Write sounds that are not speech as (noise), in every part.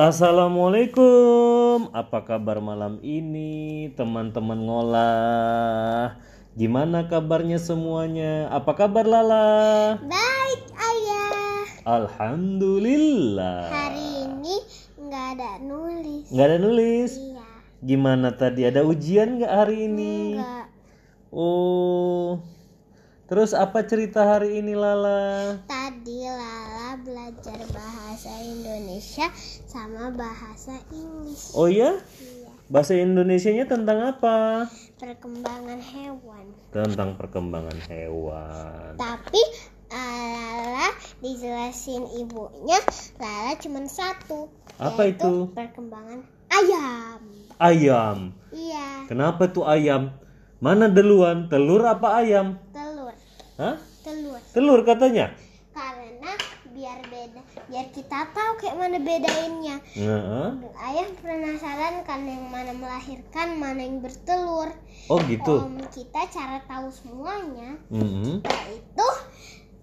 Assalamualaikum, apa kabar malam ini teman-teman ngolah? Gimana kabarnya semuanya? Apa kabar Lala? Baik ayah. Alhamdulillah. Hari ini nggak ada nulis. Nggak ada nulis? Iya. Gimana tadi? Ada ujian nggak hari ini? Nggak. Oh, terus apa cerita hari ini Lala? Tadi Lala belajar bahasa Indonesia sama bahasa Inggris. Oh ya? Iya. Bahasa Indonesianya tentang apa? Perkembangan hewan. Tentang perkembangan hewan. Tapi ah, Lala dijelasin ibunya Lala cuma satu. Apa itu? Perkembangan ayam. Ayam. Iya. Kenapa tuh ayam? Mana duluan? Telur apa ayam? Telur. Hah? Telur. Telur katanya. Biar kita tahu kayak mana bedainnya. Heeh. Ayah penasaran kan yang mana melahirkan, mana yang bertelur. Oh gitu. Om kita cara tahu semuanya Mm-mm. yaitu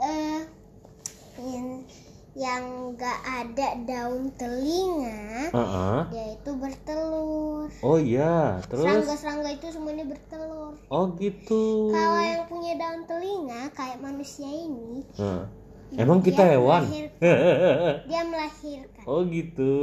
eh yang yang nggak ada daun telinga, Heeh. dia itu bertelur. Oh iya. Terus? Serangga-serangga itu semuanya bertelur. Oh gitu. Kalau yang punya daun telinga kayak manusia ini, Heeh. Emang kita Dia hewan? dia melahirkan. oh gitu.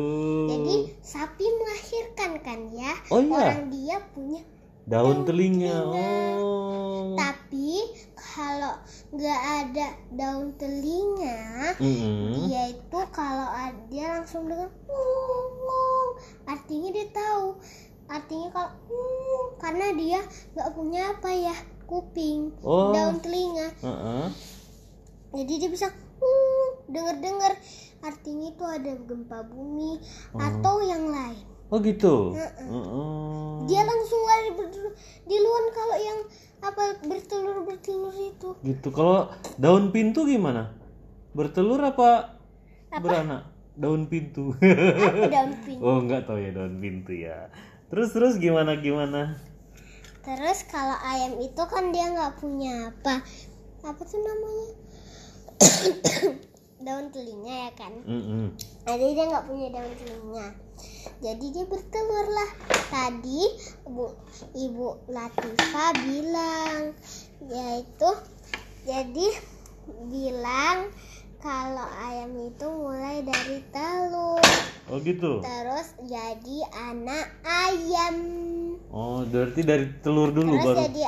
Jadi sapi melahirkan kan ya? Oh iya. Orang dia punya Daun telinga. telinga. Oh. Tapi kalau nggak ada daun telinga, Mm-mm. dia itu kalau ada dia langsung dengar "Wung, wung." artinya dia tahu. Artinya kalau "Wung," karena dia nggak punya apa ya kuping, Oh. daun telinga. Heeh. Jadi dia bisa "Wung," denger-dengar. Artinya itu ada gempa bumi atau yang lain. Oh gitu. Heeh. Heeh. Dia langsung lari di luar kalau yang apa bertelur bertelur itu. Gitu. Kalau daun pintu gimana? Bertelur apa, beranak? Daun pintu. Apa daun (laughs) pintu? oh, nggak tahu ya daun pintu ya. Terus terus gimana gimana? Terus kalau ayam itu kan dia nggak punya apa? Apa tuh namanya? (coughs) daun telinga ya kan? Mm-mm. Jadi dia nggak punya daun telinga. Jadi dia bertelur lah. Tadi ibu ibu Latifa bilang yaitu jadi bilang kalau ayam itu mulai dari telur Oh gitu. terus jadi anak ayam Oh, berarti dari telur dulu terus baru. jadi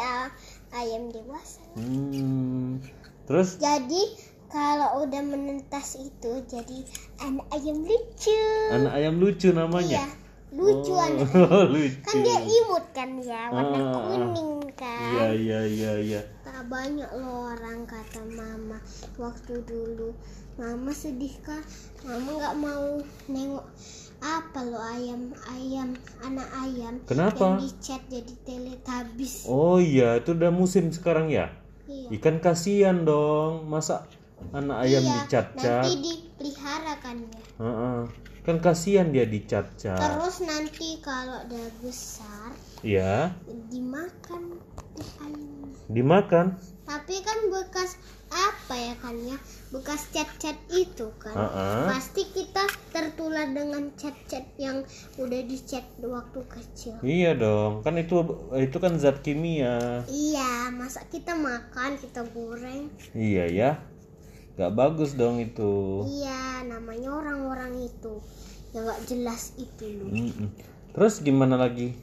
ayam dewasa Hmm. Terus jadi kalau udah menetas itu jadi anak ayam lucu anak ayam lucu namanya. iya lucu oh, anak (laughs) lucu. kan dia imut kan ya warna Ah, ah, ah. kuning kan Iya iya iya iya. tak banyak loh orang kata mama waktu dulu mama sedih kan mama nggak mau nengok apa lo ayam ayam anak ayam Kenapa? yang dicat jadi teletabis Oh iya, itu udah musim sekarang ya. iya Ikan kasihan dong, masa anak ayam iya dicat-cat? nanti dipelihara kan ya Heeh. Kan kasihan dia dicat-cat. terus nanti kalau udah besar Ya, dimakan ayamnya dimakan. tapi kan bekas apa ya kan ya bekas cat-cat itu kan Heeh. pasti kita tertular dengan cat-cat yang udah dicat waktu kecil Iya dong, kan itu itu kan zat kimia. iya masa kita makan kita goreng Iya ya. Gak bagus dong itu. iya namanya orang-orang itu yang nggak jelas itu loh Mm-mm. Terus gimana lagi?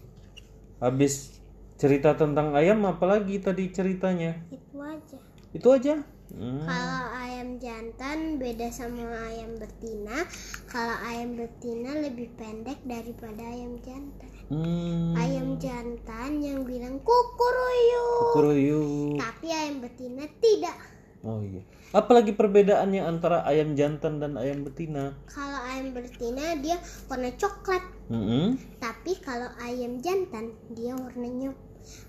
Habis cerita tentang ayam apalagi tadi ceritanya? itu aja Itu aja. Hmm. kalau ayam jantan beda sama ayam betina kalau ayam betina lebih pendek daripada ayam jantan Hmm. ayam jantan yang bilang kukuruyu Kukuruyu. tapi ayam betina tidak Oh iya. Apalagi perbedaannya antara ayam jantan dan ayam betina? kalau ayam betina dia warna coklat Mm-mm. tapi kalau ayam jantan dia warnanya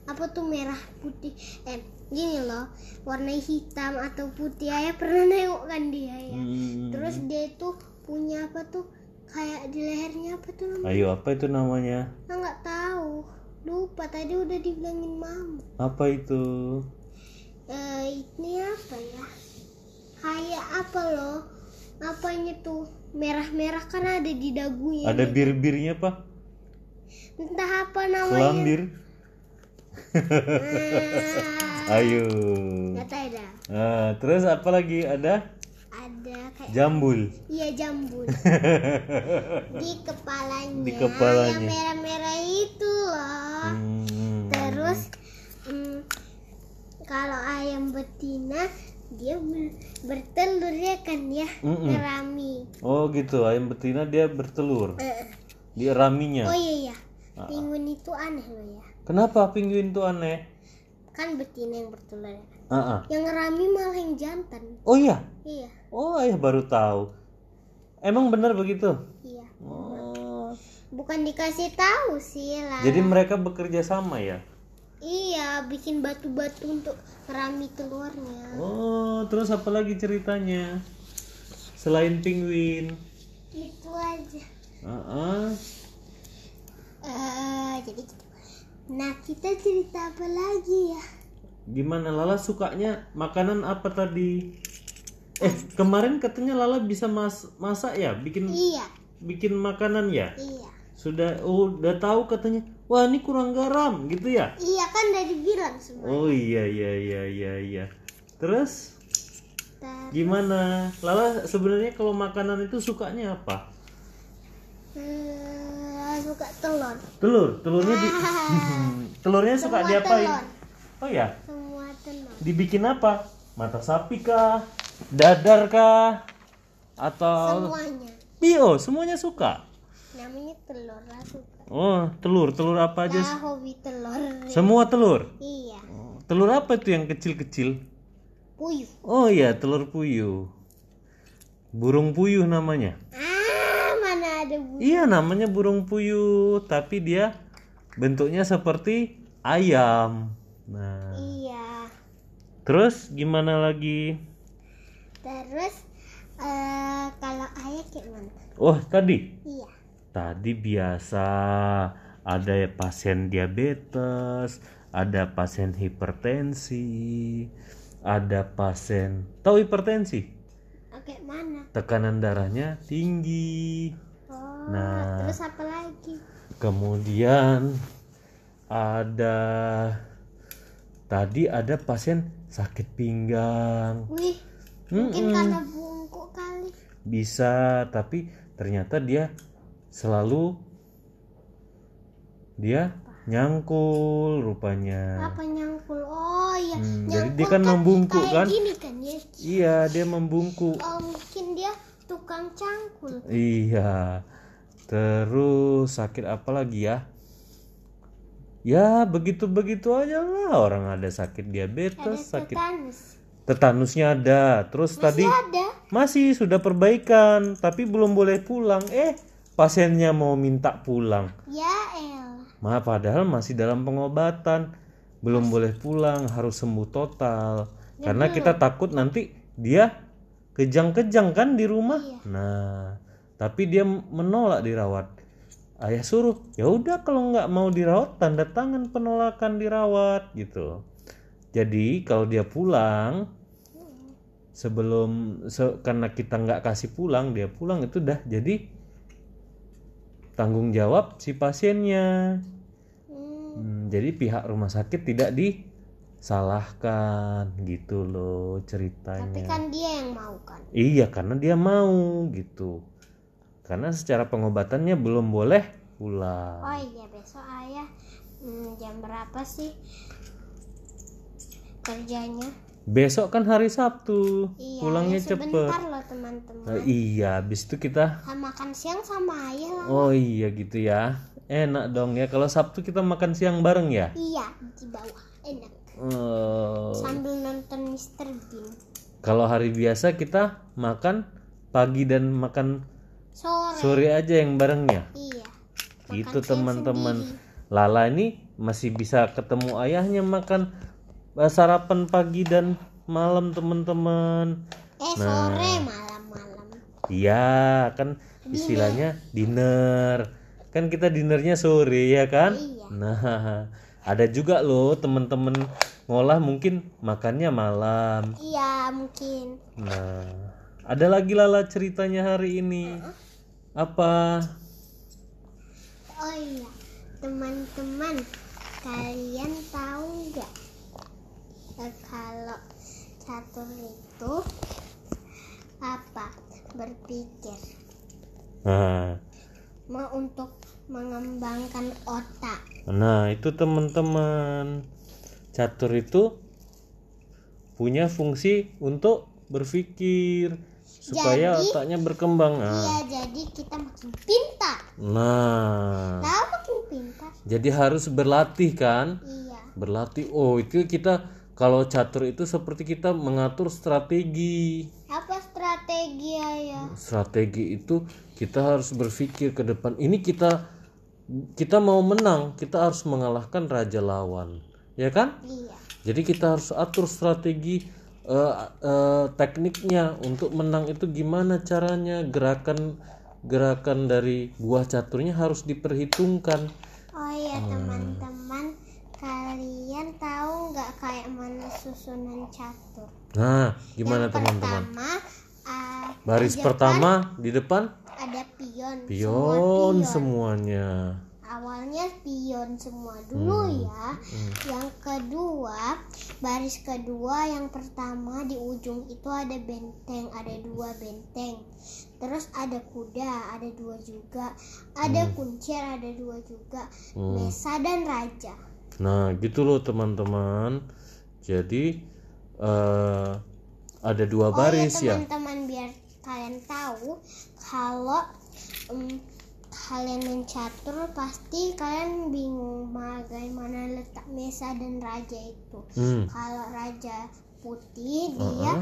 apa tuh merah putih eh gini loh warna hitam atau putih ayah pernah nengok kan dia ya Hmm. terus dia itu punya apa tuh kayak di lehernya apa tuh namanya Ayo apa itu namanya? Nah, nggak tahu lupa tadi udah dibilangin mama Apa itu? Eh ini apa ya kayak apa loh apanya tuh merah-merah kan ada di dagunya. Ada bir-birnya pak? Entah apa namanya. Selambir? Ah, Ayo. dah. Nah, terus apa lagi ada? Ada kayak Jambul. iya jambul (laughs) di kepalanya. Di kepalanya. Merah-merah itu loh. Hmm. Terus kalau ayam betina dia ber- bertelur ya kan ya Mm-mm. ngerami. Oh gitu, ayam betina dia bertelur Eh, di raminya. Oh iya ya, Ah. penguin itu aneh loh ya. Kenapa penguin tuh aneh? Kan betina yang bertelur. ya. Ah, ah. Yang ngerami malah yang jantan. Oh iya. Iya, Oh, ayah baru tahu. Emang benar begitu? iya. Oh. Bukan dikasih tahu sih lah. Jadi mereka bekerja sama ya? Iya, bikin batu-batu untuk ngerami telurnya. Oh, terus apa lagi ceritanya? Selain penguin. Itu aja. Ah, ah. Eh, jadi gitu. Nah, kita cerita apa lagi ya? Gimana Lala sukanya makanan apa tadi? Eh, kemarin katanya Lala bisa mas masak ya? Bikin Iya, bikin makanan ya? iya. Sudah oh, udah tahu katanya. Wah, ini kurang garam gitu ya? Iya kan udah dibilang semua. Oh iya iya iya iya iya. Terus Ntar, gimana? Lala sebenarnya kalau makanan itu sukanya apa? eh, suka telur. Telur, telurnya di (laughs) telurnya suka Semua diapain? telur. Oh ya, Semua telur. dibikin apa? Mata sapi kah? Dadar kah? Atau Semuanya. Bio, semuanya suka. Namanya telur lah suka. Oh, telur, telur apa aja? Nah, hobi telur. Semua telur. Iya. Oh, Telur apa itu yang kecil-kecil? Puyuh. Oh iya, telur puyuh. Burung puyuh namanya. Ah, mana ada bu? Iya, namanya burung puyuh, tapi dia bentuknya seperti ayam. Nah, Iya. terus gimana lagi? Terus eh kalau ayah kayak mana? Oh, tadi. Tadi biasa ada pasien diabetes, ada pasien hipertensi, ada pasien tahu hipertensi? Oke, mana? Tekanan darahnya tinggi. Oh, Nah. terus apa lagi? Kemudian ada tadi ada pasien sakit pinggang. Wih, mungkin karena bungkuk kali. Bisa, tapi ternyata dia selalu dia nyangkul rupanya. Apa nyangkul? Oh iya, Hmm, nyangkul jadi dia kan membungkuk kan? gini kan ya. Iya, dia membungkuk. Oh, mungkin dia tukang cangkul. Iya. Terus sakit apa lagi ya? Ya, begitu-begitu aja lah orang ada sakit Ada diabetes, sakit tetanus. tetanusnya ada. Terus tadi Ada. masih sudah perbaikan, tapi belum boleh pulang. Eh, pasiennya mau minta pulang. Ya el. Ma, padahal masih dalam pengobatan, belum boleh pulang, harus sembuh total. Karena kita takut nanti dia kejang-kejang kan di rumah. Nah, tapi dia menolak dirawat. Ayah suruh, ya udah kalau nggak mau dirawat, tanda tangan penolakan dirawat gitu. Jadi kalau dia pulang sebelum se- karena kita nggak kasih pulang, dia pulang itu dah jadi tanggung jawab si pasiennya. Hmm, Hmm, jadi pihak rumah sakit tidak disalahkan gitu loh tapi ceritanya. kan dia yang mau kan. Iya karena dia mau gitu. Karena secara pengobatannya belum boleh pulang. Oh iya besok ayah hmm, jam berapa sih kerjanya? Besok kan hari Sabtu, Iya, pulangnya ya cepet. loh teman-teman. Nah, iya, habis itu kita makan siang sama ayah lah. Oh iya gitu ya. Enak dong ya kalau Sabtu kita makan siang bareng ya. Iya di bawah enak Eh, sambil nonton Mr. Bean. kalau hari biasa kita makan pagi dan makan Sore. sore aja yang barengnya. Iya. Gitu siang teman-teman. sendiri. Lala ini masih bisa ketemu ayahnya makan sarapan pagi dan malam teman-teman. Eh Nah. sore malam-malam. Iya kan istilahnya dinner. Kan kita dinernya sore ya kan? Iya. Nah, (laughs) ada juga loh teman-teman ngolah mungkin makannya malam. Iya mungkin. Nah, ada lagi Lala ceritanya hari ini. Apa? Oh iya, teman-teman, kalian tahu nggak eh, kalau catur itu apa? Berpikir, Nah, mau untuk mengembangkan otak. nah itu teman-teman. Catur itu punya fungsi untuk berpikir supaya Jadi- otaknya berkembang. Nah, Iya, jadi kita makin pintar. nah, Tahu makin pintar? jadi harus berlatih kan? Iya. Berlatih. Oh, itu kita kalau catur itu seperti kita mengatur strategi. Apa strategi ayah? Strategi itu kita harus berpikir ke depan. Ini kita kita mau menang, kita harus mengalahkan raja lawan. Ya kan? Iya. Jadi kita harus atur strategi eh, eh, tekniknya untuk menang itu gimana caranya gerakan gerakan dari buah caturnya harus diperhitungkan. Oh iya teman-teman, kalian tahu nggak kayak mana susunan catur? Nah, gimana teman-teman? Pertama, ah, Baris di depan pertama di depan ada pion. Semua pion pion. semuanya. Awalnya pion semua dulu Hmm. ya. Yang kedua, baris kedua yang pertama di ujung itu ada benteng, ada dua benteng. Terus ada kuda, ada dua juga. Ada kuncir, ada dua juga. Hmm. Mesa dan raja. Nah, gitu loh teman-teman. Jadi eh ada dua baris oh ya ya. teman-teman biar kalian tahu kalau em, kalian main catur pasti kalian bingung bagaimana letak mesa dan raja itu. Hmm. Kalau raja putih dia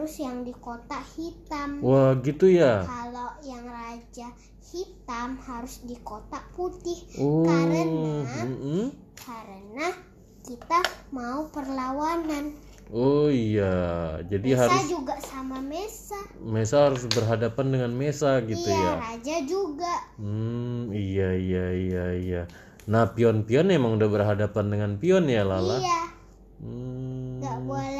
harus yang di kotak hitam. Wah, gitu ya. Kalau yang raja hitam harus di kotak putih Oh. karena mm-mm. karena kita mau perlawanan. Oh iya. Jadi Mesa harus juga sama mesa. Mesa harus berhadapan dengan Mesa gitu iya, ya. raja juga. Hmm, iya iya iya iya. Nah, pion-pion emang udah berhadapan dengan pion ya, Lala? Iya, Hmm. nggak boleh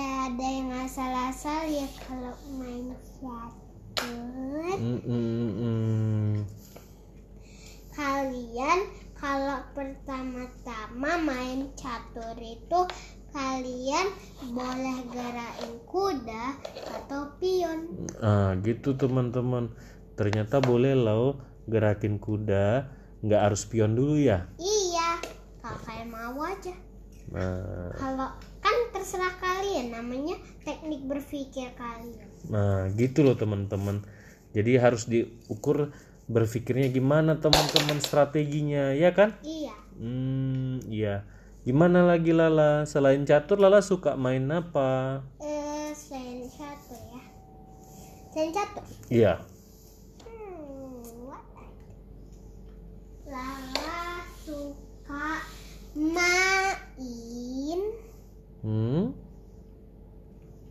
asal-asal ya kalau main catur. Mm, mm, mm, mm. Kalian kalau pertama-tama main catur itu kalian boleh gerakin kuda atau pion. Ah, gitu teman-teman. Ternyata boleh loh gerakin kuda, nggak harus pion dulu ya. Iya, kalau kalian mau aja. Nah, Kalau kan terserah kalian, namanya teknik berpikir kalian. nah gitu loh teman-teman. Jadi harus diukur berpikirnya gimana teman-teman strateginya, ya kan? Iya. Hmm, iya. Gimana lagi Lala? Selain catur, Lala suka main apa? Eh, selain catur ya. Selain catur. Iya. Hmm? Lala suka main Hmm?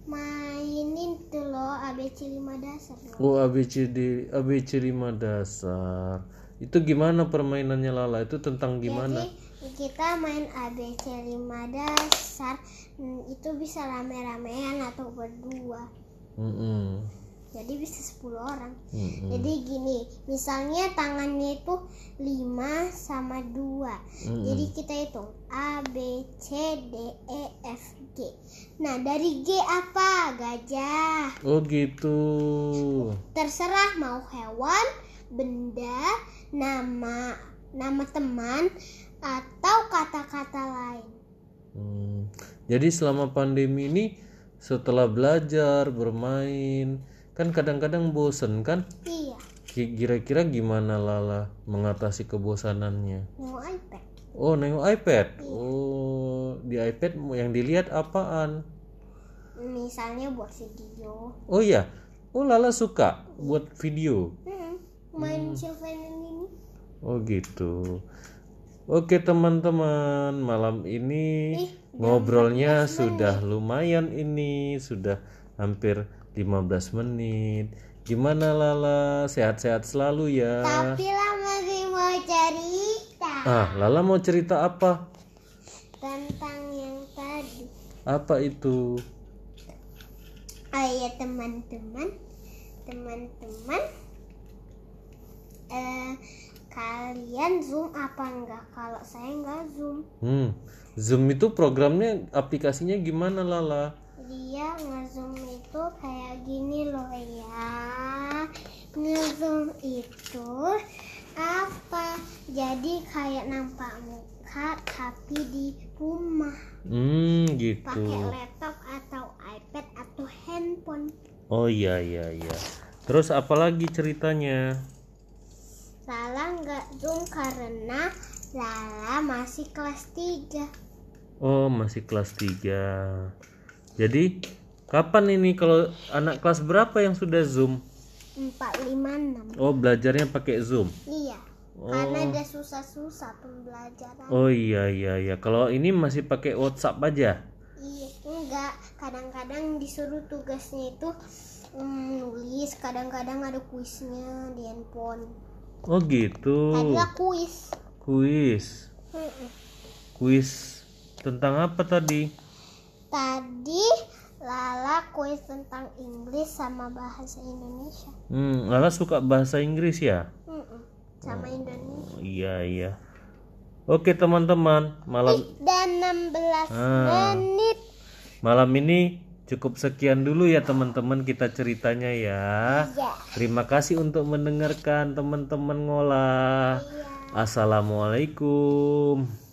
mainin tuh loh ABC 5 dasar loh. Oh, ABCD, ABC 5 dasar. Itu gimana permainannya Lala? Itu tentang gimana? Jadi kita main ABC 5 dasar hmm, itu bisa rame-ramean atau berdua. Mm-mm. Jadi bisa 10 orang. Mm-mm. Jadi gini, misalnya tangannya itu 5 sama 2. Mm-mm. Jadi kita hitung A, B, C, D, E, F, G. Nah, dari G apa? Gajah. Oh gitu. Terserah mau hewan, benda, nama, nama teman, atau kata-kata lain. Hmm. Jadi selama pandemi ini setelah belajar bermain kan kadang-kadang bosen kan? Iya, Ki- Kira-kira gimana Lala mengatasi kebosanannya? mau iPad. Oh nengok iPad. Oh di iPad yang dilihat apaan? Misalnya buat video. Oh iya. Oh Lala suka buat video. Hmm, main Sylvan ini. Oh gitu. Oke teman-teman, malam ini Ih, ngobrolnya sudah lumayan ini, sudah hampir 15 menit. Gimana Lala? Sehat-sehat selalu ya. Tapi lah masih mau cerita Ah, Lala mau cerita apa? tentang yang tadi. Apa itu? Oh iya teman-teman, teman-teman eh kalian zoom apa enggak kalau saya enggak zoom Hmm. Zoom itu programnya aplikasinya gimana Lala? dia ngezoom itu kayak gini loh ya ngezoom itu apa jadi kayak nampak muka tapi di rumah Hmm, pakai gitu. laptop atau iPad atau handphone Oh iya iya iya. Terus apalagi ceritanya? Lala nggak zoom karena Lala masih kelas 3 Oh, masih kelas 3. Jadi, kapan ini kalau anak kelas berapa yang sudah Zoom? 456 Oh, belajarnya pakai Zoom. iya karena dia susah-susah pembelajaran Oh iya iya iya. Kalau ini masih pakai WhatsApp aja. Iya, enggak. Kadang-kadang disuruh tugasnya itu mm, nulis, kadang-kadang ada kuisnya di handphone. Oh gitu. Lah kuis. Kuis. Kuis tentang apa tadi? Tadi kuis tentang Inggris sama bahasa Indonesia. Hmm, Lala suka bahasa Inggris ya? Mm-mm. Sama Indonesia. Oh, iya iya. Oke teman-teman, malam Dan 16 Ah. menit. malam ini cukup sekian dulu ya teman-teman kita ceritanya ya. Ya. Terima kasih untuk mendengarkan teman-teman ngolah. Iya. Assalamualaikum.